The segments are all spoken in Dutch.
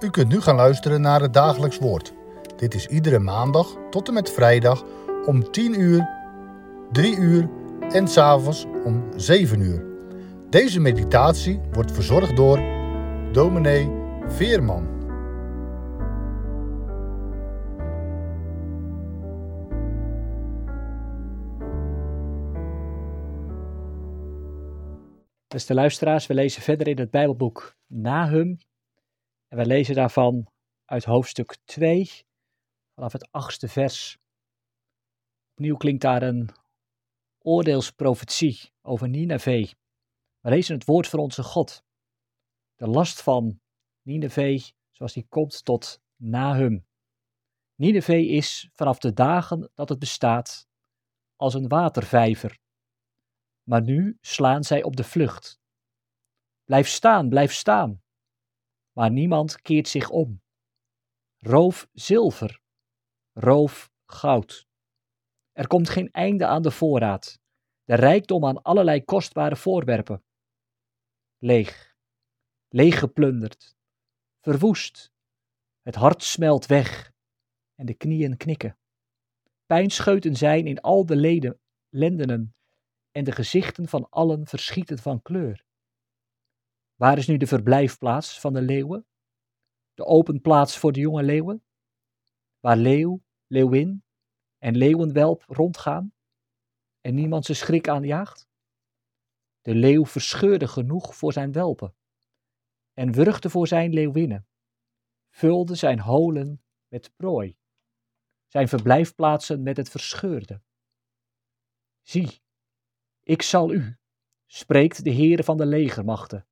U kunt nu gaan luisteren naar het dagelijks woord. Dit is iedere maandag tot en met vrijdag om 10 uur, 3 uur en s'avonds om 7 uur. Deze meditatie wordt verzorgd door dominee Veerman. Beste luisteraars, we lezen verder in het Bijbelboek Nahum. En we lezen daarvan uit hoofdstuk 2, vanaf het achtste vers. Opnieuw klinkt daar een oordeelsprofetie over Nineveh. We lezen het woord van onze God. De last van Nineveh, zoals die komt tot Nahum. Nineveh is vanaf de dagen dat het bestaat als een watervijver maar nu slaan zij op de vlucht. Blijf staan, blijf staan. Maar niemand keert zich om. Roof zilver, roof goud. Er komt geen einde aan de voorraad, de rijkdom aan allerlei kostbare voorwerpen. Leeg, leeg geplunderd, verwoest. Het hart smelt weg en de knieën knikken. Pijnscheuten zijn in al de leden, lendenen en de gezichten van allen verschieten van kleur. Waar is nu de verblijfplaats van de leeuwen? De open plaats voor de jonge leeuwen? Waar leeuw, leeuwin en leeuwenwelp rondgaan en niemand zijn schrik aanjaagt? De leeuw verscheurde genoeg voor zijn welpen en wurgde voor zijn leeuwinnen, vulde zijn holen met prooi, zijn verblijfplaatsen met het verscheurde. Zie, ik zal u, spreekt de Heere van de legermachten.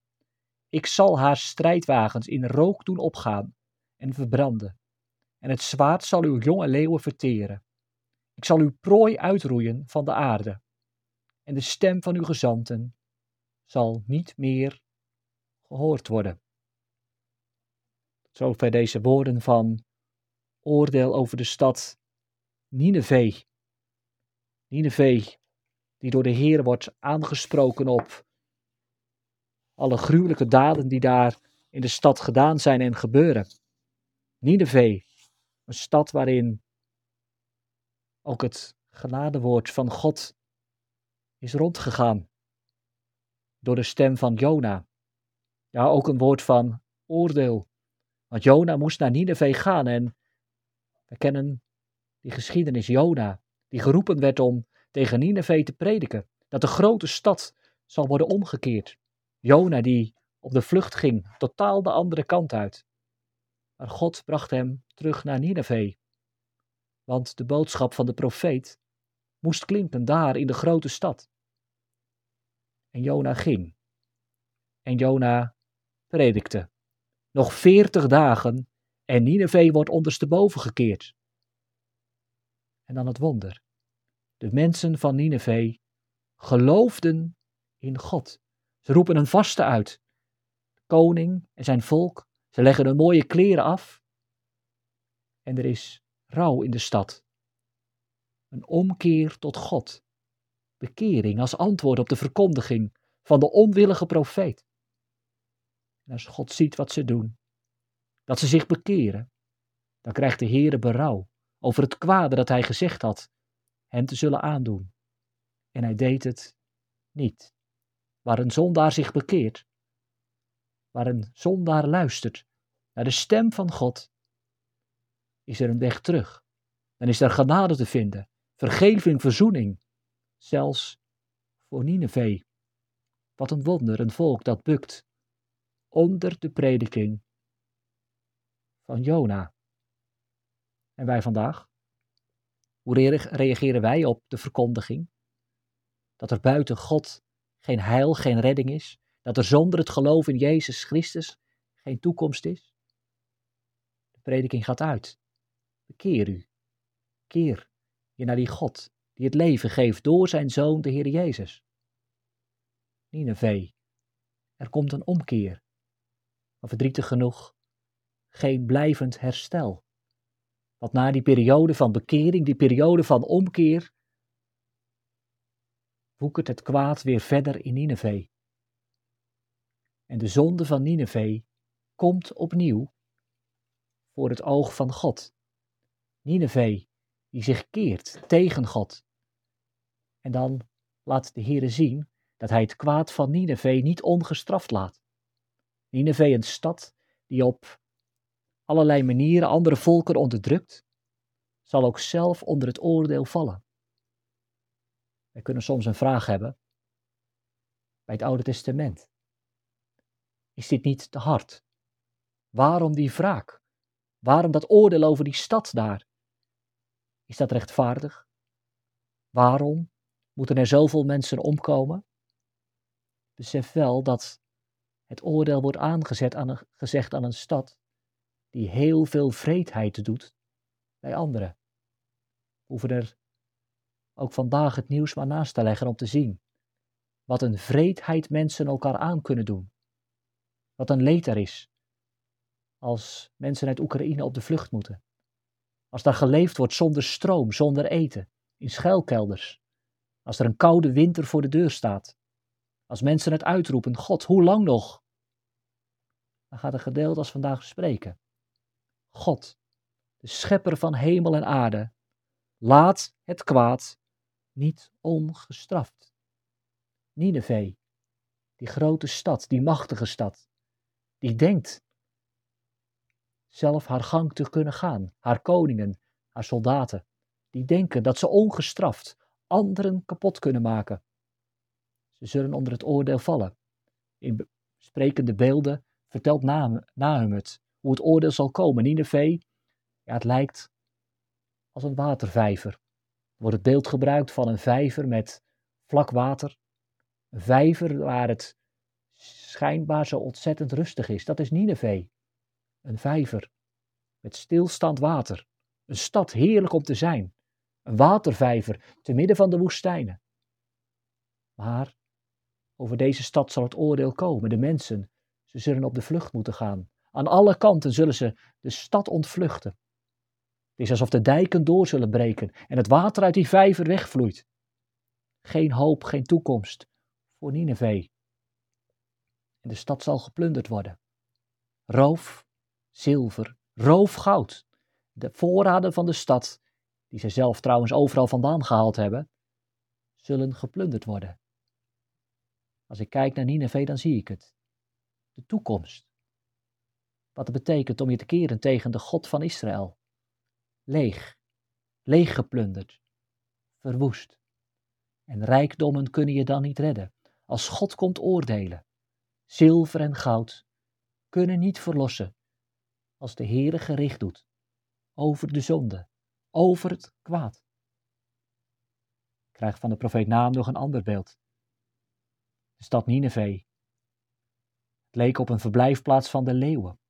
Ik zal haar strijdwagens in rook doen opgaan en verbranden. En het zwaard zal uw jonge leeuwen verteren. Ik zal uw prooi uitroeien van de aarde. En de stem van uw gezanten zal niet meer gehoord worden. Zover deze woorden van oordeel over de stad Nineveh. Nineveh, die door de Heer wordt aangesproken op alle gruwelijke daden die daar in de stad gedaan zijn en gebeuren. Nineveh, een stad waarin ook het genadewoord van God is rondgegaan. Door de stem van Jona. Ja, ook een woord van oordeel. Want Jona moest naar Nineveh gaan en we kennen die geschiedenis Jona, die geroepen werd om tegen Nineveh te prediken, dat de grote stad zal worden omgekeerd. Jona die op de vlucht ging, totaal de andere kant uit. Maar God bracht hem terug naar Nineveh. Want de boodschap van de profeet moest klinken daar in de grote stad. En Jona ging. En Jona predikte. Nog veertig dagen en Nineveh wordt ondersteboven gekeerd. En dan het wonder. De mensen van Nineveh geloofden in God. Ze roepen een vaste uit. Koning en zijn volk, ze leggen hun mooie kleren af. En er is rouw in de stad. Een omkeer tot God. Bekering als antwoord op de verkondiging van de onwillige profeet. En als God ziet wat ze doen, dat ze zich bekeren, dan krijgt de Heere berouw over het kwade dat hij gezegd had hen te zullen aandoen. En hij deed het niet. Waar een zondaar zich bekeert, waar een zondaar luistert naar de stem van God, is er een weg terug. Dan is er genade te vinden, vergeving, verzoening, zelfs voor Nineveh. Wat een wonder, een volk dat bukt onder de prediking van Jona. En wij vandaag? Hoe reageren wij op de verkondiging? Dat er buiten God geen heil, geen redding is? Dat er zonder het geloof in Jezus Christus geen toekomst is? De prediking gaat uit. Bekeer u. Keer je naar die God die het leven geeft door zijn Zoon, de Heer Jezus. Nineveh, er komt een omkeer. Maar verdrietig genoeg, geen blijvend herstel. Want na die periode van bekering, die periode van omkeer, woekert het kwaad weer verder in Nineveh. En de zonde van Nineveh komt opnieuw voor het oog van God. Nineveh, die zich keert tegen God. En dan laat de Heere zien dat hij het kwaad van Nineveh niet ongestraft laat. Nineveh, een stad die op allerlei manieren andere volken onderdrukt, zal ook zelf onder het oordeel vallen. We kunnen soms een vraag hebben bij het Oude Testament. Is dit niet te hard? Waarom die wraak? Waarom dat oordeel over die stad daar? Is dat rechtvaardig? Waarom moeten er zoveel mensen omkomen? Besef wel dat het oordeel wordt aangezet aan een, gezegd aan een stad die heel veel vreedheid doet bij anderen. Hoeven er ook vandaag het nieuws maar naast te leggen om te zien wat een vreedheid mensen elkaar aan kunnen doen. Wat een leed er is als mensen uit Oekraïne op de vlucht moeten. Als daar geleefd wordt zonder stroom, zonder eten, in schuilkelders. Als er een koude winter voor de deur staat. Als mensen het uitroepen, God, hoe lang nog? Dan gaat een gedeelte als vandaag spreken. God, de schepper van hemel en aarde, laat het kwaad niet ongestraft. Nineveh, die grote stad, die machtige stad, die denkt zelf haar gang te kunnen gaan, haar koningen, haar soldaten, die denken dat ze ongestraft anderen kapot kunnen maken. Ze zullen onder het oordeel vallen. In sprekende beelden vertelt Nahum het, hoe het oordeel zal komen. Nineveh, ja, het lijkt als een watervijver. Wordt het beeld gebruikt van een vijver met vlak water. Een vijver waar het schijnbaar zo ontzettend rustig is. Dat is Nineveh. Een vijver met stilstand water. Een stad heerlijk om te zijn. Een watervijver te midden van de woestijnen. Maar over deze stad zal het oordeel komen. De mensen, ze zullen op de vlucht moeten gaan. Aan alle kanten zullen ze de stad ontvluchten. Het is alsof de dijken door zullen breken en het water uit die vijver wegvloeit. Geen hoop, geen toekomst voor Nineveh. En de stad zal geplunderd worden. Roof, zilver, roof goud. De voorraden van de stad, die ze zelf trouwens overal vandaan gehaald hebben, zullen geplunderd worden. Als ik kijk naar Nineveh, dan zie ik het. De toekomst. Wat het betekent om je te keren tegen de God van Israël. Leeg, leeg geplunderd, verwoest. En rijkdommen kunnen je dan niet redden. Als God komt oordelen, zilver en goud kunnen niet verlossen als de Heere gericht doet over de zonde, over het kwaad. Ik krijg van de profeet Naam nog een ander beeld. De stad Nineveh. Het leek op een verblijfplaats van de leeuwen.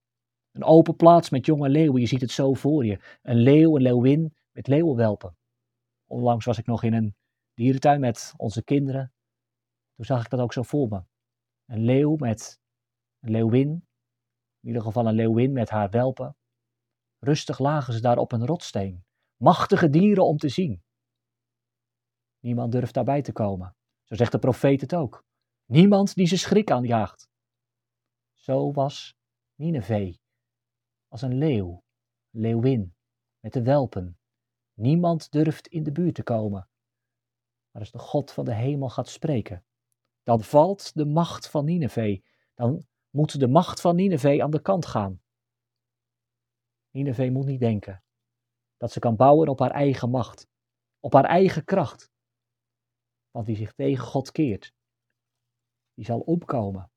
Een open plaats met jonge leeuwen, je ziet het zo voor je. Een leeuw, een leeuwin met leeuwenwelpen. Onlangs was ik nog in een dierentuin met onze kinderen. Toen zag ik dat ook zo voor me. Een leeuw met een leeuwin, in ieder geval een leeuwin met haar welpen. Rustig lagen ze daar op een rotsteen. Machtige dieren om te zien. Niemand durft daarbij te komen. Zo zegt de profeet het ook. Niemand die ze schrik aanjaagt. Zo was Nineveh als een leeuw, leeuwin, met de welpen. Niemand durft in de buurt te komen. Maar als de God van de hemel gaat spreken, dan valt de macht van Nineveh. Dan moet de macht van Nineveh aan de kant gaan. Nineveh moet niet denken dat ze kan bouwen op haar eigen macht, op haar eigen kracht. Want wie zich tegen God keert, die zal opkomen.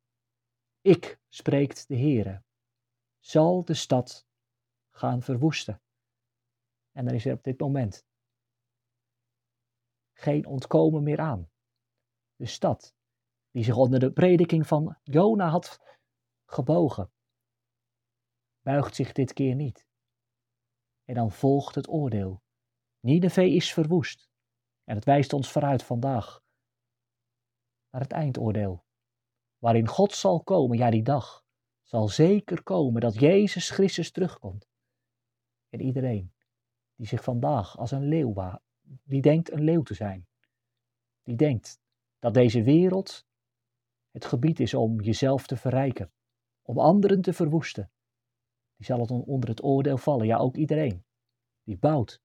Ik, spreekt de Heere, zal de stad gaan verwoesten. En er is er op dit moment geen ontkomen meer aan. De stad, die zich onder de prediking van Jona had gebogen, buigt zich dit keer niet. En dan volgt het oordeel. Nineveh is verwoest. En het wijst ons vooruit vandaag naar het eindoordeel, waarin God zal komen, ja die dag zal zeker komen dat Jezus Christus terugkomt. En iedereen die zich vandaag als een leeuw, die denkt een leeuw te zijn, die denkt dat deze wereld het gebied is om jezelf te verrijken, om anderen te verwoesten, die zal het onder het oordeel vallen. Ja, ook iedereen die bouwt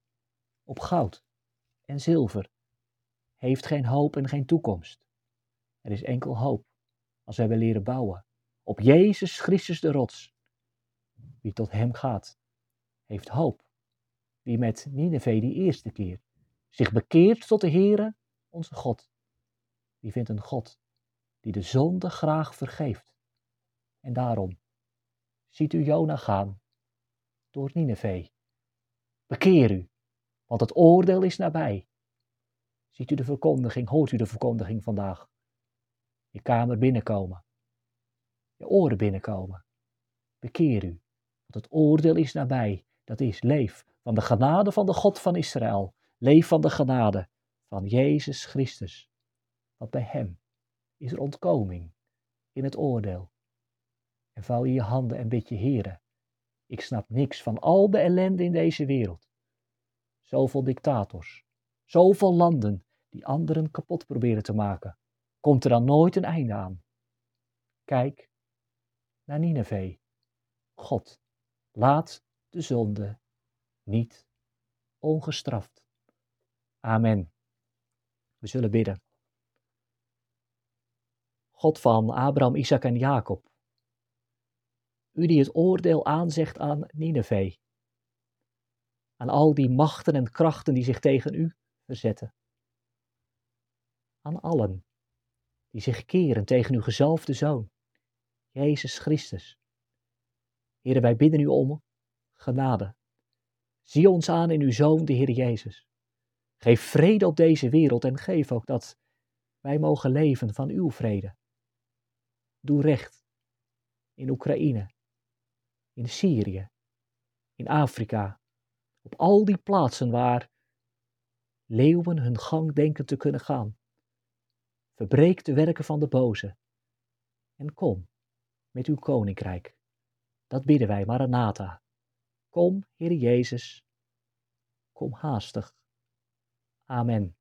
op goud en zilver heeft geen hoop en geen toekomst. Er is enkel hoop als wij leren bouwen op Jezus Christus de rots. Wie tot hem gaat, heeft hoop. Wie met Nineveh die eerste keer zich bekeert tot de Heere, onze God, die vindt een God die de zonde graag vergeeft. En daarom ziet u Jona gaan door Nineveh. Bekeer u, want het oordeel is nabij. Ziet u de verkondiging, hoort u de verkondiging vandaag? Je kamer binnenkomen, je oren binnenkomen. Bekeer u, want het oordeel is nabij. Dat is leef van de genade van de God van Israël. Leef van de genade van Jezus Christus. Want bij Hem is er ontkoming in het oordeel. En vouw je je handen en bid je, Heren, ik snap niks van al de ellende in deze wereld. Zoveel dictators, zoveel landen die anderen kapot proberen te maken. Komt er dan nooit een einde aan? Kijk naar Nineveh. God, laat de zonde niet ongestraft. Amen. We zullen bidden. God van Abraham, Isaac en Jacob. U die het oordeel aanzegt aan Nineveh. Aan al die machten en krachten die zich tegen u verzetten. Aan allen die zich keren tegen uw gezalfde Zoon, Jezus Christus. Heren, wij bidden u om genade. Zie ons aan in uw Zoon, de Heer Jezus. Geef vrede op deze wereld en geef ook dat wij mogen leven van uw vrede. Doe recht in Oekraïne, in Syrië, in Afrika, op al die plaatsen waar leeuwen hun gang denken te kunnen gaan. Verbreek de werken van de boze en kom met uw koninkrijk. Dat bidden wij, Maranatha. Kom, Heer Jezus, kom haastig. Amen.